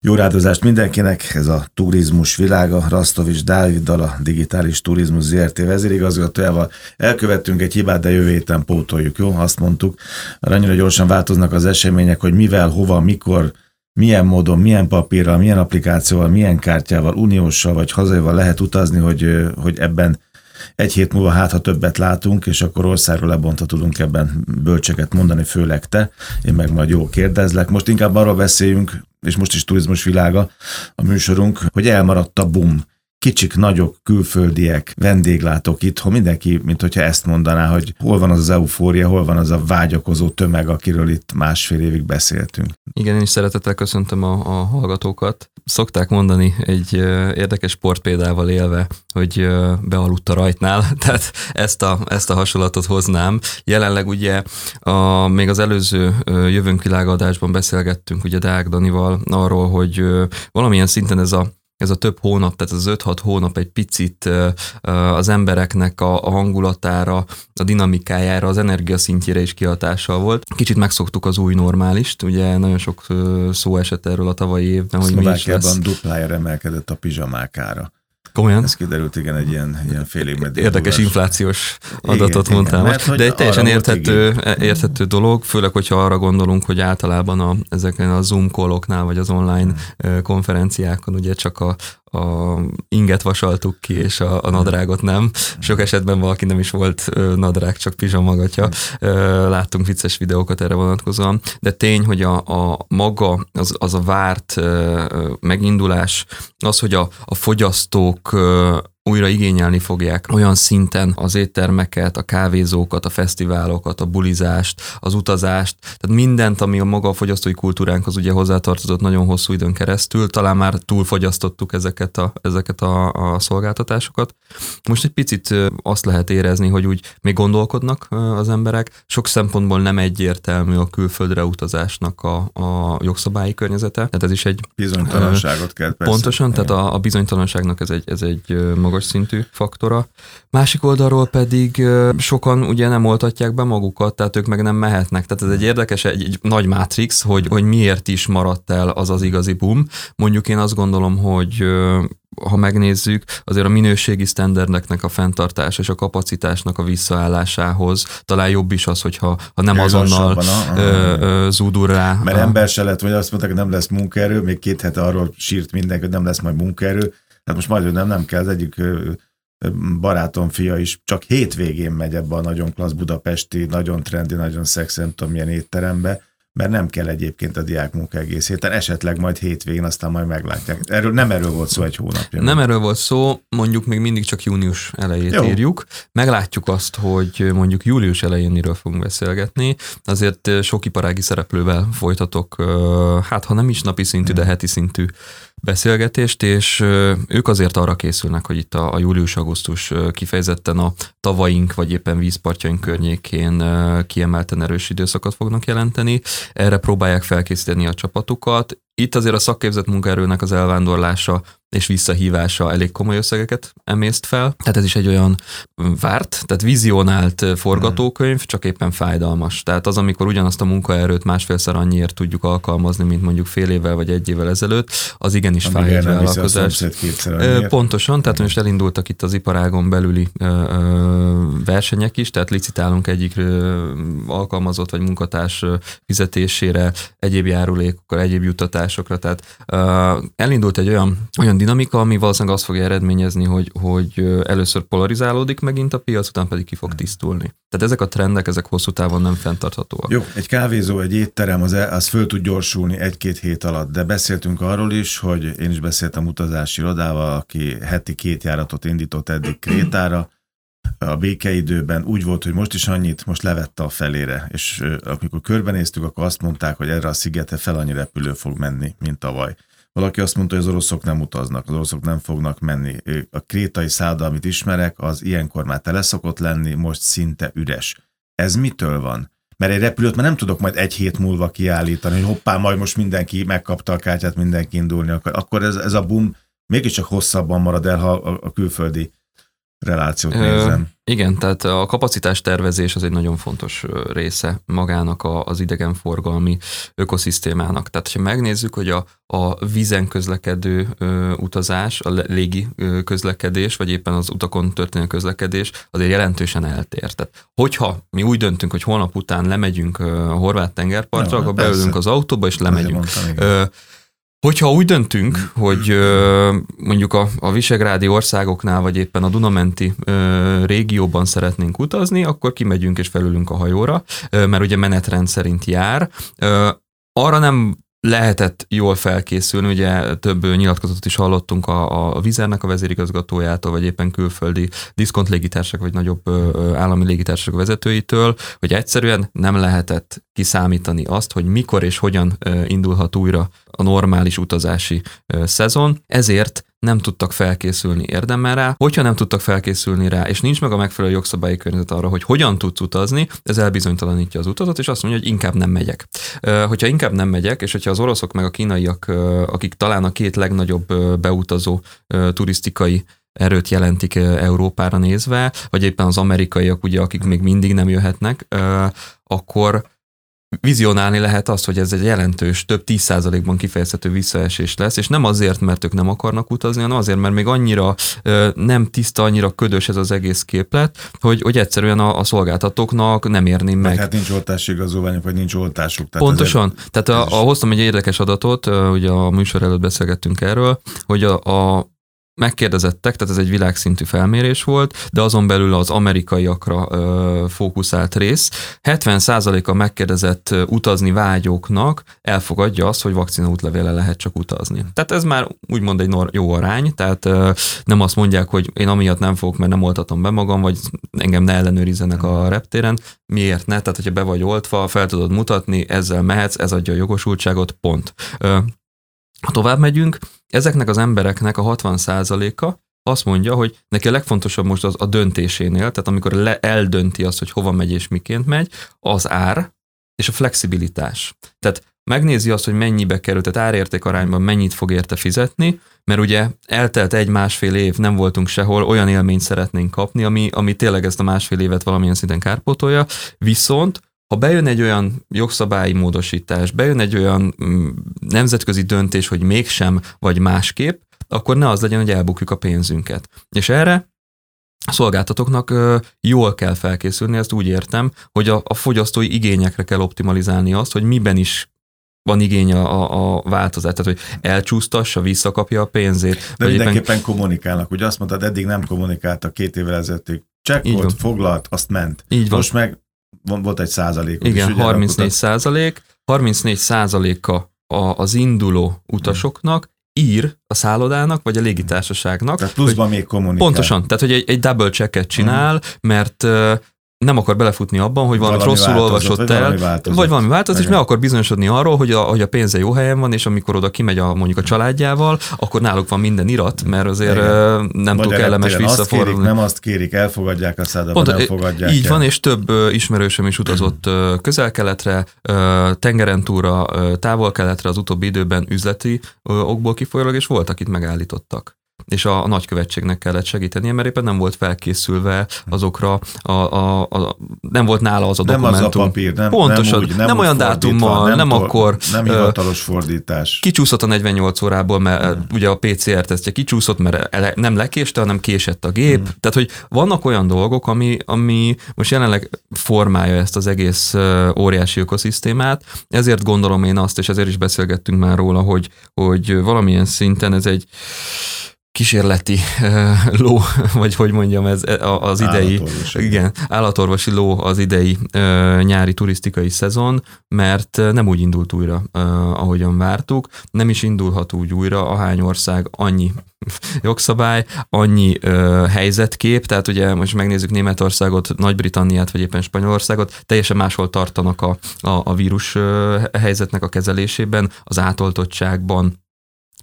Jó rádozást mindenkinek, ez a turizmus világa, Rastovics Dáviddal, a Digitális Turizmus ZRT vezérigazgatójával. Elkövettünk egy hibát, de jövő héten pótoljuk, jó? Azt mondtuk. Annyira gyorsan változnak az események, hogy mivel, hova, mikor, milyen módon, milyen papírral, milyen applikációval, milyen kártyával, unióssal vagy hazaival lehet utazni, hogy, hogy ebben egy hét múlva hát, ha többet látunk, és akkor országról lebontva tudunk ebben bölcseket mondani, főleg te. Én meg majd jó kérdezlek. Most inkább arról beszéljünk, és most is turizmus világa a műsorunk, hogy elmaradt a boom kicsik, nagyok, külföldiek, vendéglátók itthon, mindenki, mint hogyha ezt mondaná, hogy hol van az az eufória, hol van az a vágyakozó tömeg, akiről itt másfél évig beszéltünk. Igen, én is szeretettel köszöntöm a, a hallgatókat. Szokták mondani egy érdekes sportpéldával élve, hogy bealudt a rajtnál, tehát ezt a, ezt a hasonlatot hoznám. Jelenleg ugye a, még az előző jövőnk világadásban beszélgettünk ugye Deák Danival arról, hogy valamilyen szinten ez a ez a több hónap, tehát az 5-6 hónap egy picit az embereknek a, hangulatára, a dinamikájára, az energiaszintjére is kihatással volt. Kicsit megszoktuk az új normálist, ugye nagyon sok szó esett erről a tavalyi évben, hogy mi is lesz. duplájára emelkedett a pizsamákára. Komolyan? Ez kiderült, igen, egy ilyen, ilyen félig Érdekes inflációs adatot igen, mondtál igen, most. De egy teljesen érthető, érthető dolog, főleg, hogyha arra gondolunk, hogy általában a, ezeken a Zoom calloknál, vagy az online hmm. konferenciákon ugye csak a, a inget vasaltuk ki, és a, a nadrágot nem. Sok esetben valaki nem is volt nadrág, csak pizsamagatja. Láttunk vicces videókat erre vonatkozóan, de tény, hogy a, a maga, az, az a várt megindulás, az, hogy a, a fogyasztók újra igényelni fogják olyan szinten az éttermeket, a kávézókat, a fesztiválokat, a bulizást, az utazást, tehát mindent, ami a maga a fogyasztói kultúránkhoz ugye hozzátartozott nagyon hosszú időn keresztül, talán már túlfogyasztottuk ezeket a, ezeket a, a szolgáltatásokat. Most egy picit azt lehet érezni, hogy úgy még gondolkodnak az emberek, sok szempontból nem egyértelmű a külföldre utazásnak a, a jogszabályi környezete, tehát ez is egy... Bizonytalanságot kell persze. Pontosan, tehát a, a bizonytalanságnak ez egy, ez egy magas magas szintű faktora. Másik oldalról pedig sokan ugye nem oltatják be magukat, tehát ők meg nem mehetnek. Tehát ez egy érdekes, egy, egy nagy mátrix, hogy, hogy miért is maradt el az az igazi boom. Mondjuk én azt gondolom, hogy ha megnézzük, azért a minőségi sztenderdeknek a fenntartás és a kapacitásnak a visszaállásához talán jobb is az, hogyha ha nem azonnal zúdul rá. Mert ember se lett, vagy azt mondták, hogy nem lesz munkaerő, még két hete arról sírt mindenki, hogy nem lesz majd munkaerő, tehát most majd nem, nem kell, az egyik barátom fia is csak hétvégén megy ebbe a nagyon klassz budapesti, nagyon trendi, nagyon szex, nem tudom milyen étterembe, mert nem kell egyébként a diák munka egész héten, esetleg majd hétvégén, aztán majd meglátják. Erről, nem erről volt szó egy hónapja. Nem erről volt szó, mondjuk még mindig csak június elejét Jó. írjuk. Meglátjuk azt, hogy mondjuk július elején miről fogunk beszélgetni. Azért sok iparági szereplővel folytatok, hát ha nem is napi szintű, de heti szintű beszélgetést, és ők azért arra készülnek, hogy itt a, a július-augusztus kifejezetten a tavaink, vagy éppen vízpartjaink környékén kiemelten erős időszakot fognak jelenteni. Erre próbálják felkészíteni a csapatukat. Itt azért a szakképzett munkaerőnek az elvándorlása és visszahívása elég komoly összegeket emészt fel. Tehát ez is egy olyan várt, tehát vizionált forgatókönyv, csak éppen fájdalmas. Tehát az, amikor ugyanazt a munkaerőt másfélszer annyiért tudjuk alkalmazni, mint mondjuk fél évvel vagy egy évvel ezelőtt, az igenis fáj egy vállalkozás. Pontosan, tehát most elindultak itt az iparágon belüli versenyek is, tehát licitálunk egyik alkalmazott vagy munkatárs fizetésére, egyéb járulékokkal, egyéb juttatásokra, tehát elindult egy olyan, olyan dinamika, ami valószínűleg azt fogja eredményezni, hogy, hogy először polarizálódik megint a piac, után pedig ki fog tisztulni. Tehát ezek a trendek, ezek hosszú távon nem fenntarthatóak. Jó, egy kávézó, egy étterem, az, az föl tud gyorsulni egy-két hét alatt, de beszéltünk arról is, hogy én is beszéltem utazási irodával, aki heti két járatot indított eddig Krétára, a békeidőben úgy volt, hogy most is annyit, most levette a felére, és amikor körbenéztük, akkor azt mondták, hogy erre a szigete fel annyi repülő fog menni, mint tavaly. Valaki azt mondta, hogy az oroszok nem utaznak, az oroszok nem fognak menni. A krétai szálda, amit ismerek, az ilyenkor már tele szokott lenni, most szinte üres. Ez mitől van? Mert egy repülőt már nem tudok majd egy hét múlva kiállítani, hogy hoppá, majd most mindenki megkapta a kártyát, mindenki indulni akar. Akkor ez, ez a boom mégiscsak hosszabban marad el, ha a, a külföldi relációt nézem. Igen, tehát a kapacitás tervezés az egy nagyon fontos része magának az idegenforgalmi ökoszisztémának. Tehát, ha megnézzük, hogy a, a vízen közlekedő ö, utazás, a légi ö, közlekedés, vagy éppen az utakon történő közlekedés azért jelentősen eltér. Tehát, hogyha mi úgy döntünk, hogy holnap után lemegyünk a horvát tengerpartra, ja, akkor persze. beülünk az autóba és lemegyünk. Mondtam, Hogyha úgy döntünk, hogy mondjuk a, a Visegrádi országoknál, vagy éppen a Dunamenti régióban szeretnénk utazni, akkor kimegyünk és felülünk a hajóra, mert ugye menetrend szerint jár. Arra nem lehetett jól felkészülni, ugye több nyilatkozatot is hallottunk a, a Vizernek a vezérigazgatójától, vagy éppen külföldi diszkont légitársak, vagy nagyobb állami légitársak vezetőitől, hogy egyszerűen nem lehetett kiszámítani azt, hogy mikor és hogyan indulhat újra a normális utazási szezon, ezért nem tudtak felkészülni érdemel rá. Hogyha nem tudtak felkészülni rá, és nincs meg a megfelelő jogszabályi környezet arra, hogy hogyan tudsz utazni, ez elbizonytalanítja az utazat, és azt mondja, hogy inkább nem megyek. Hogyha inkább nem megyek, és hogyha az oroszok meg a kínaiak, akik talán a két legnagyobb beutazó turisztikai erőt jelentik Európára nézve, vagy éppen az amerikaiak, ugye, akik még mindig nem jöhetnek, akkor vizionálni lehet azt, hogy ez egy jelentős, több 10%-ban kifejezhető visszaesés lesz, és nem azért, mert ők nem akarnak utazni, hanem azért, mert még annyira nem tiszta, annyira ködös ez az egész képlet, hogy, hogy egyszerűen a, a szolgáltatóknak nem érni meg. Hát nincs oltási igazolványok, vagy nincs oltásuk. Tehát Pontosan. Egy, tehát a, a, hoztam egy érdekes adatot, ugye a műsor előtt beszélgettünk erről, hogy a, a megkérdezettek, tehát ez egy világszintű felmérés volt, de azon belül az amerikaiakra ö, fókuszált rész. 70%-a megkérdezett utazni vágyóknak elfogadja azt, hogy vakcina útlevéle lehet csak utazni. Tehát ez már úgymond egy jó arány, tehát ö, nem azt mondják, hogy én amiatt nem fogok, mert nem oltatom be magam, vagy engem ne ellenőrizzenek a reptéren. Miért ne? Tehát, hogyha be vagy oltva, fel tudod mutatni, ezzel mehetsz, ez adja a jogosultságot, pont. Ö, ha tovább megyünk, ezeknek az embereknek a 60%-a azt mondja, hogy neki a legfontosabb most az a döntésénél, tehát amikor le, eldönti azt, hogy hova megy és miként megy, az ár és a flexibilitás. Tehát megnézi azt, hogy mennyibe kerül, tehát árérték arányban mennyit fog érte fizetni, mert ugye eltelt egy-másfél év, nem voltunk sehol, olyan élményt szeretnénk kapni, ami, ami tényleg ezt a másfél évet valamilyen szinten kárpótolja, viszont ha bejön egy olyan jogszabályi módosítás, bejön egy olyan mm, nemzetközi döntés, hogy mégsem vagy másképp, akkor ne az legyen, hogy elbukjuk a pénzünket. És erre a szolgáltatóknak jól kell felkészülni, ezt úgy értem, hogy a, a fogyasztói igényekre kell optimalizálni azt, hogy miben is van igény a, a változás, tehát hogy elcsúsztassa, visszakapja a pénzét. De mindenképpen éppen... kommunikálnak. Ugye azt mondtad, eddig nem kommunikáltak két évvel ezelőttig. Csekkolt, foglalt, azt ment. Így van. Most meg volt egy százalék. Igen, 34 százalék. 34 százaléka az induló utasoknak ír a szállodának, vagy a légitársaságnak. Tehát pluszban még kommunikál. Pontosan, tehát hogy egy, egy double checket csinál, mm. mert nem akar belefutni abban, hogy valami rosszul olvasott el, valami változott. vagy valami változott, és meg akar bizonyosodni arról, hogy a, hogy a pénze jó helyen van, és amikor oda kimegy a, mondjuk a családjával, akkor náluk van minden irat, mert azért Igen. nem túl kellemes visszafordulni. Azt kérik, nem azt kérik, elfogadják a szádaba, nem fogadják Így el. van, és több ismerősöm is utazott közel-keletre, tengeren túra, távol-keletre az utóbbi időben üzleti okból kifolyólag, és voltak itt megállítottak és a, a nagykövetségnek kellett segítenie, mert éppen nem volt felkészülve azokra, a, a, a, nem volt nála az a nem dokumentum. Nem az a papír, nem, Pontosan, nem, úgy, nem, nem olyan dátummal, nem, nem akkor. Nem hivatalos fordítás. Kicsúszott a 48 órából, mert hmm. ugye a PCR-tesztje kicsúszott, mert ele, nem lekéste, hanem késett a gép. Hmm. Tehát, hogy vannak olyan dolgok, ami, ami most jelenleg formálja ezt az egész óriási ökoszisztémát, ezért gondolom én azt, és ezért is beszélgettünk már róla, hogy, hogy valamilyen szinten ez egy kísérleti ló, vagy hogy mondjam, ez az idei, állatorvosi. igen, állatorvosi ló az idei nyári turisztikai szezon, mert nem úgy indult újra, ahogyan vártuk, nem is indulhat úgy újra, ahány ország annyi jogszabály, annyi ö, helyzetkép, tehát ugye most megnézzük Németországot, Nagy-Britanniát, vagy éppen Spanyolországot, teljesen máshol tartanak a, a, a vírus ö, helyzetnek a kezelésében, az átoltottságban,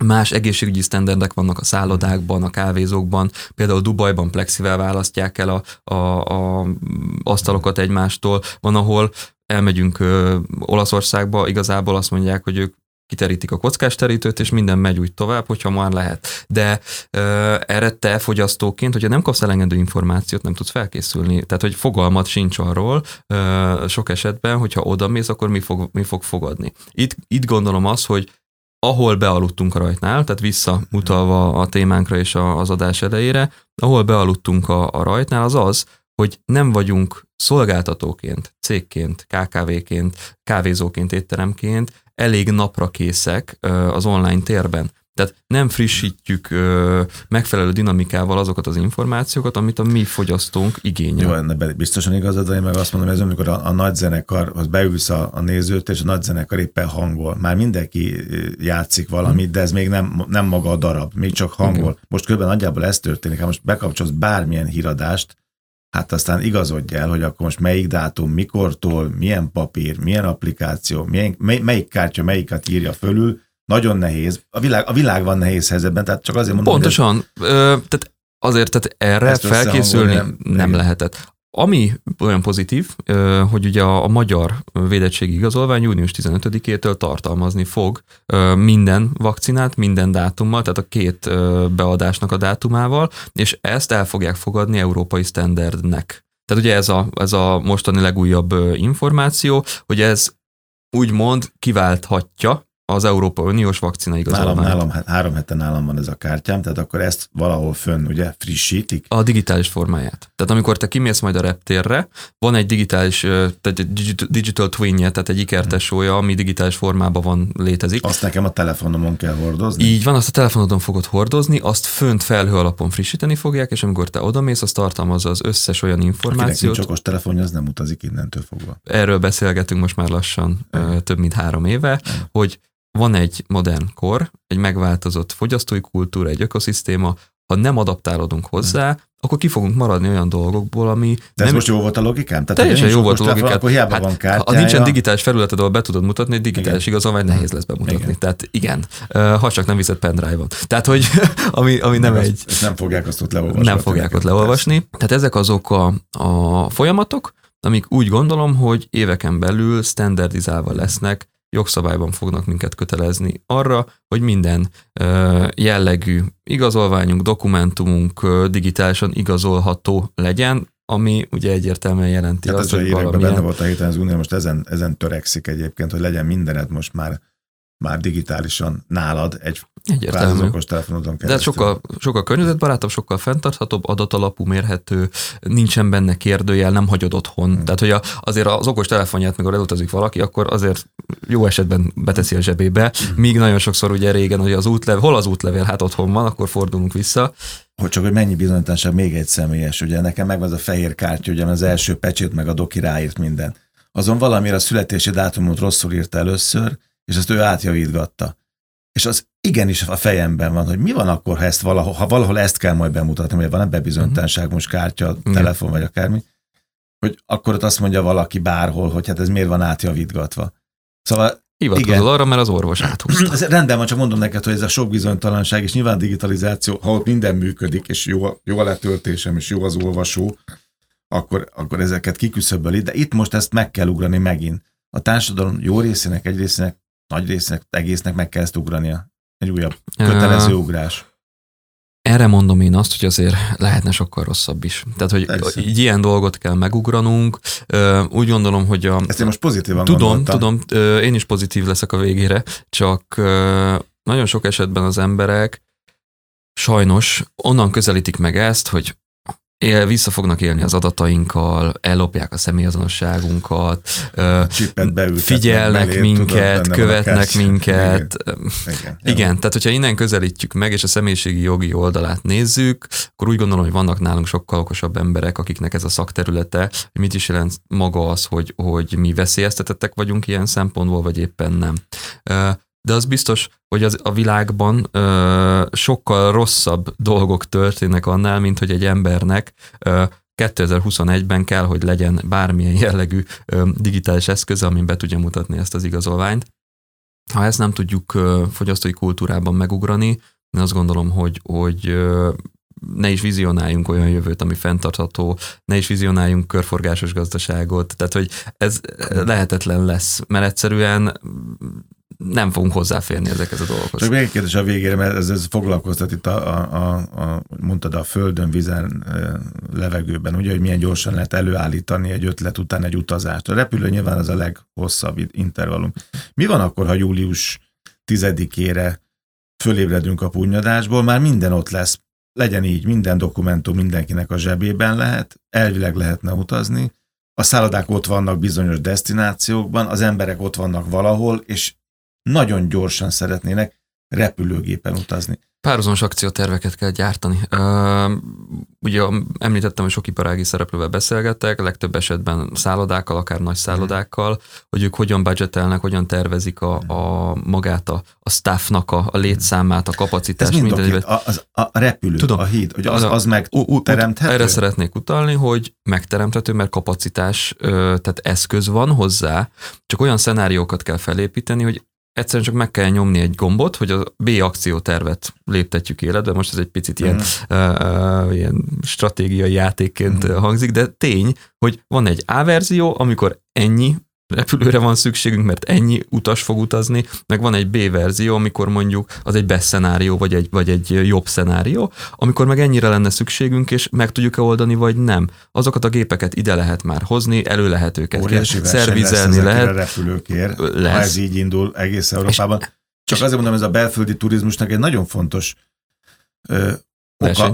Más egészségügyi sztenderdek vannak a szállodákban, a kávézókban, például Dubajban plexivel választják el a, a, a asztalokat egymástól, van, ahol elmegyünk ö, Olaszországba, igazából azt mondják, hogy ők kiterítik a kockás és minden megy úgy tovább, hogyha már lehet. De ö, erre te fogyasztóként, hogyha nem kapsz elengedő információt, nem tudsz felkészülni. Tehát, hogy fogalmat sincs arról ö, sok esetben, hogyha oda mész, akkor mi fog, mi fog fogadni. Itt, itt gondolom az, hogy ahol bealudtunk a rajtnál, tehát visszamutalva a témánkra és az adás elejére, ahol bealudtunk a, a rajtnál, az az, hogy nem vagyunk szolgáltatóként, cégként, KKV-ként, kávézóként, étteremként elég napra készek az online térben. Tehát nem frissítjük ö, megfelelő dinamikával azokat az információkat, amit a mi fogyasztónk igényel. Jó, ennek biztosan igazad, én meg azt mondom, ez amikor a, a nagy zenekar, az beülsz a, a nézőt, és a nagy zenekar éppen hangol. Már mindenki játszik valamit, de ez még nem, nem maga a darab, még csak hangol. Okay. Most kb. nagyjából ez történik, hát most bekapcsolsz bármilyen híradást, hát aztán igazodj el, hogy akkor most melyik dátum, mikortól, milyen papír, milyen applikáció, milyen, mely, melyik kártya melyiket írja fölül, nagyon nehéz. A világ, a világ van nehéz helyzetben, tehát csak azért mondom, Pontosan. Hogy. Ö, tehát azért tehát erre felkészülni nem, nem lehetett. Ami olyan pozitív, hogy ugye a, magyar védettségi igazolvány június 15-től tartalmazni fog minden vakcinát, minden dátummal, tehát a két beadásnak a dátumával, és ezt el fogják fogadni európai standardnek. Tehát ugye ez a, ez a mostani legújabb információ, hogy ez úgymond kiválthatja az Európa Uniós vakcina igazolványt. Nálam, nálam, három hete nálam van ez a kártyám, tehát akkor ezt valahol fönn, ugye, frissítik? A digitális formáját. Tehát amikor te kimész majd a reptérre, van egy digitális, tehát egy digital twinje, tehát egy ikertesója, ami digitális formában van, létezik. Azt nekem a telefonomon kell hordozni? Így van, azt a telefonodon fogod hordozni, azt fönt felhő alapon frissíteni fogják, és amikor te odamész, az tartalmazza az összes olyan információt. Akinek okos telefonja, az nem utazik innentől fogva. Erről beszélgetünk most már lassan, több mint három éve, hogy van egy modern kor, egy megváltozott fogyasztói kultúra, egy ökoszisztéma, ha nem adaptálódunk hozzá, hmm. akkor ki fogunk maradni olyan dolgokból, ami... De ez nem... most jó volt a logikám? Tehát Teljesen jó volt a logikám. Akkor hiába hát, van kártyája. Ha nincsen digitális felületed, ahol be tudod mutatni, egy digitális igazolvány nehéz lesz bemutatni. Igen. Tehát igen, ha csak nem viszed pendrive-ot. Tehát, hogy ami, ami nem, nem egy... Ezt nem fogják azt ott leolvasni. Nem fogják ott leolvasni. Tehát ezek azok a, a folyamatok, amik úgy gondolom, hogy éveken belül standardizálva lesznek, jogszabályban fognak minket kötelezni arra, hogy minden jellegű igazolványunk, dokumentumunk digitálisan igazolható legyen, ami ugye egyértelműen jelenti hát azt, hogy valamilyen... benne volt a héten az Unió, most ezen, ezen törekszik egyébként, hogy legyen mindened most már már digitálisan nálad egy Egyértelmű. okos telefonodon keresztül. De sokkal, sokkal környezetbarátabb, sokkal fenntarthatóbb, adatalapú, mérhető, nincsen benne kérdőjel, nem hagyod otthon. Hmm. Tehát, hogy a, azért az okos telefonját, mikor elutazik valaki, akkor azért jó esetben beteszi a zsebébe, hmm. míg nagyon sokszor ugye régen, hogy az útlevél, hol az útlevél, hát otthon van, akkor fordulunk vissza. Hogy csak, hogy mennyi bizonytalanság még egy személyes, ugye nekem meg az a fehér kártya, ugye az első pecsét, meg a doki ráírt minden. Azon valamire a születési dátumot rosszul írta először, és ezt ő átjavítgatta. És az igenis a fejemben van, hogy mi van akkor, ha, ezt valahol, ha valahol ezt kell majd bemutatni, hogy van ebbe bizonytalanság, most kártya, telefon vagy akármi, hogy akkor ott azt mondja valaki bárhol, hogy hát ez miért van átjavítgatva. Szóval Hivatkozol igen. arra, mert az orvos áthúzta. Ez rendben van, csak mondom neked, hogy ez a sok bizonytalanság, és nyilván digitalizáció, ha ott minden működik, és jó, jó a letöltésem, és jó az olvasó, akkor, akkor ezeket kiküszöböli, de itt most ezt meg kell ugrani megint. A társadalom jó részének, egy részének nagy résznek, egésznek meg kell ezt ugrania. Egy újabb kötelező ugrás. Erre mondom én azt, hogy azért lehetne sokkal rosszabb is. Tehát, hogy Persze. így ilyen dolgot kell megugranunk. Úgy gondolom, hogy a... Ezt én most pozitívan Tudom, gondoltam. tudom, én is pozitív leszek a végére, csak nagyon sok esetben az emberek sajnos onnan közelítik meg ezt, hogy él, vissza fognak élni az adatainkkal, ellopják a személyazonosságunkat, figyelnek belé, minket, tudod, követnek minket. Igen. Igen. Igen, tehát hogyha innen közelítjük meg, és a személyiségi jogi oldalát nézzük, akkor úgy gondolom, hogy vannak nálunk sokkal okosabb emberek, akiknek ez a szakterülete, hogy mit is jelent maga az, hogy, hogy mi veszélyeztetettek vagyunk ilyen szempontból, vagy éppen nem de az biztos, hogy az, a világban ö, sokkal rosszabb dolgok történnek annál, mint hogy egy embernek ö, 2021-ben kell, hogy legyen bármilyen jellegű ö, digitális eszköz, amin be tudja mutatni ezt az igazolványt. Ha ezt nem tudjuk ö, fogyasztói kultúrában megugrani, én azt gondolom, hogy, hogy ö, ne is vizionáljunk olyan jövőt, ami fenntartható, ne is vizionáljunk körforgásos gazdaságot, tehát hogy ez lehetetlen lesz, mert egyszerűen nem fogunk hozzáférni ezekhez a dolgokhoz. Csak még egy kérdés a végére, mert ez, ez foglalkoztat itt a, a, a, mondtad a földön, vizen, levegőben, ugye, hogy milyen gyorsan lehet előállítani egy ötlet után egy utazást. A repülő nyilván az a leghosszabb intervallum. Mi van akkor, ha július tizedikére fölébredünk a punyadásból, már minden ott lesz, legyen így, minden dokumentum mindenkinek a zsebében lehet, elvileg lehetne utazni, a szállodák ott vannak bizonyos destinációkban, az emberek ott vannak valahol, és nagyon gyorsan szeretnének repülőgépen utazni. Párhuzamos akcióterveket kell gyártani. Uh, ugye említettem, hogy sok iparági szereplővel beszélgettek, legtöbb esetben szállodákkal, akár nagy szállodákkal, hogy ők hogyan budgetelnek, hogyan tervezik a, a magát a, a staffnak a, a létszámát, a kapacitást. Ez mind minden, a, az, a repülő, Tudom, a híd, hogy az, az meg teremthető? Erre szeretnék utalni, hogy megteremthető, mert kapacitás, tehát eszköz van hozzá, csak olyan szenáriókat kell felépíteni, hogy egyszerűen csak meg kell nyomni egy gombot, hogy a B akciótervet léptetjük életbe. Most ez egy picit ilyen, mm. uh, uh, ilyen stratégiai játékként mm. hangzik, de tény, hogy van egy A verzió, amikor ennyi repülőre van szükségünk, mert ennyi utas fog utazni, meg van egy B verzió, amikor mondjuk az egy best szenárió, vagy egy, vagy egy jobb szenárió, amikor meg ennyire lenne szükségünk, és meg tudjuk-e oldani, vagy nem. Azokat a gépeket ide lehet már hozni, elő lehet őket Óriási szervizelni lehet. A repülőkér, lesz. ha ez így indul egész Európában. És, Csak azért mondom, ez a belföldi turizmusnak egy nagyon fontos ö, oka.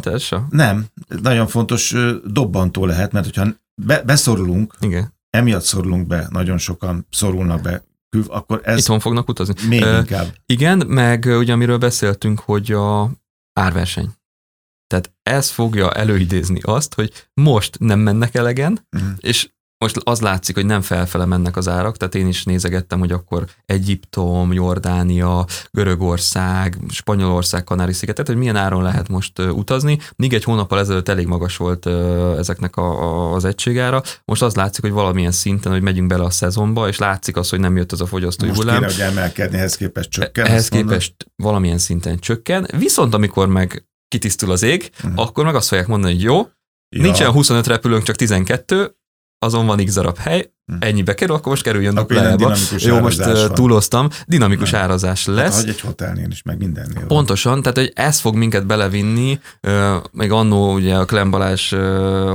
Nem, nagyon fontos ö, dobbantó lehet, mert hogyha be, beszorulunk, Igen emiatt szorulunk be, nagyon sokan szorulnak be, akkor ez... Itthon fognak utazni. Még uh, inkább. Igen, meg ugye amiről beszéltünk, hogy a árverseny. Tehát ez fogja előidézni azt, hogy most nem mennek elegen, uh-huh. és most az látszik, hogy nem felfele mennek az árak, tehát én is nézegettem, hogy akkor Egyiptom, Jordánia, Görögország, Spanyolország, Kanári-szigetet, hogy milyen áron lehet most utazni. Míg egy hónappal ezelőtt elég magas volt ezeknek a, a, az egységára, most az látszik, hogy valamilyen szinten, hogy megyünk bele a szezonba, és látszik az, hogy nem jött az a fogyasztói most hullám. Most kéne, hogy emelkedni, ehhez képest csökken. Ehhez képest mondod? valamilyen szinten csökken, viszont amikor meg kitisztul az ég, uh-huh. akkor meg azt fogják mondani, hogy jó, Ja. Nincsen 25 repülőnk, csak 12, azon van x darab hely, hm. ennyibe kerül, akkor most kerüljön duplájába. Jó, most van. túloztam, dinamikus Nem. árazás hát, lesz. Hát, egy hotelnél is, meg mindennél. Pontosan, van. tehát hogy ez fog minket belevinni, még annó ugye a Klem Balázs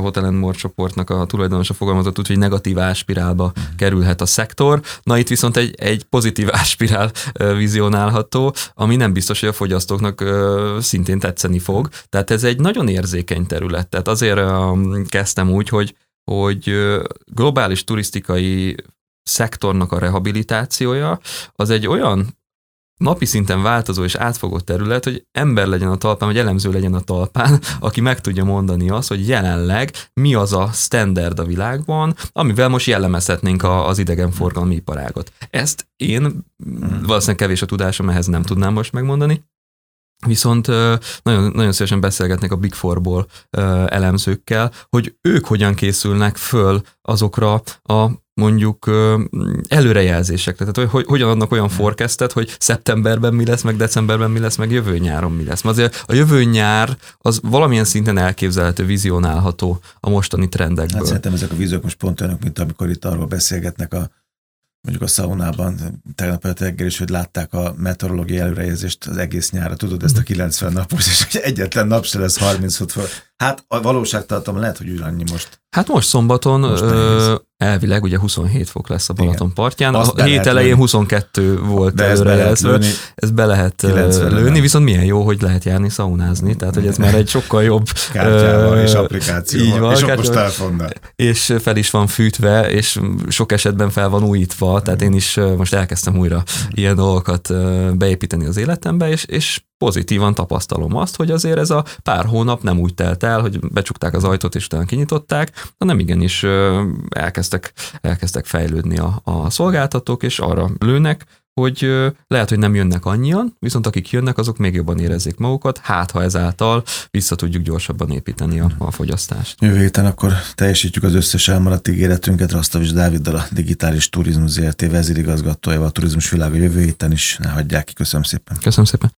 Hotel More csoportnak a tulajdonosa fogalmazott úgy, hogy negatív áspirálba uh kerülhet a szektor. Na itt viszont egy, egy pozitív áspirál vizionálható, ami nem biztos, hogy a fogyasztóknak szintén tetszeni fog. Tehát ez egy nagyon érzékeny terület. Tehát azért kezdtem úgy, hogy hogy globális turisztikai szektornak a rehabilitációja az egy olyan napi szinten változó és átfogó terület, hogy ember legyen a talpán, vagy elemző legyen a talpán, aki meg tudja mondani azt, hogy jelenleg mi az a standard a világban, amivel most jellemezhetnénk a, az idegenforgalmi iparágot. Ezt én, valószínűleg kevés a tudásom, ehhez nem tudnám most megmondani, Viszont nagyon, nagyon szívesen beszélgetnek a Big Four-ból elemzőkkel, hogy ők hogyan készülnek föl azokra a mondjuk előrejelzésekre, tehát hogy, hogyan adnak olyan hmm. forecastet, hogy szeptemberben mi lesz, meg decemberben mi lesz, meg jövő nyáron mi lesz. Azért a jövő nyár az valamilyen szinten elképzelhető, vizionálható a mostani trendekből. Hát szerintem ezek a víziók most pont olyanok, mint amikor itt arról beszélgetnek a mondjuk a szaunában tegnap előtt reggel is, hogy látták a meteorológiai előrejelzést az egész nyára. Tudod, ezt a 90 napos, és egyetlen nap se lesz 36 fok. Hát a valóságtartalom lehet, hogy annyi most. Hát most szombaton most ö, elvileg ugye 27 fok lesz a Balaton partján. Azt a hét elején lőni. 22 volt De előrejelzve. Ez be lehet lőni, viszont milyen jó, hogy lehet járni szaunázni, tehát hogy ez már egy sokkal jobb kártyával és applikációval, így van, és okos telefonnal. És fel is van fűtve, és sok esetben fel van újítva, tehát én is most elkezdtem újra ilyen dolgokat beépíteni az életembe, és, és pozitívan tapasztalom azt, hogy azért ez a pár hónap nem úgy telt el, hogy becsukták az ajtót és utána kinyitották, hanem igenis elkezdtek, elkezdtek fejlődni a, a szolgáltatók, és arra lőnek, hogy lehet, hogy nem jönnek annyian, viszont akik jönnek, azok még jobban érezzék magukat, hát ha ezáltal vissza tudjuk gyorsabban építeni a, a fogyasztást. Jövő héten akkor teljesítjük az összes elmaradt ígéretünket, Rasztavics Dáviddal a Digitális Turizmus ZRT vezérigazgatójával, a turizmus világa jövő héten is ne hagyják ki. Köszönöm szépen. Köszönöm szépen.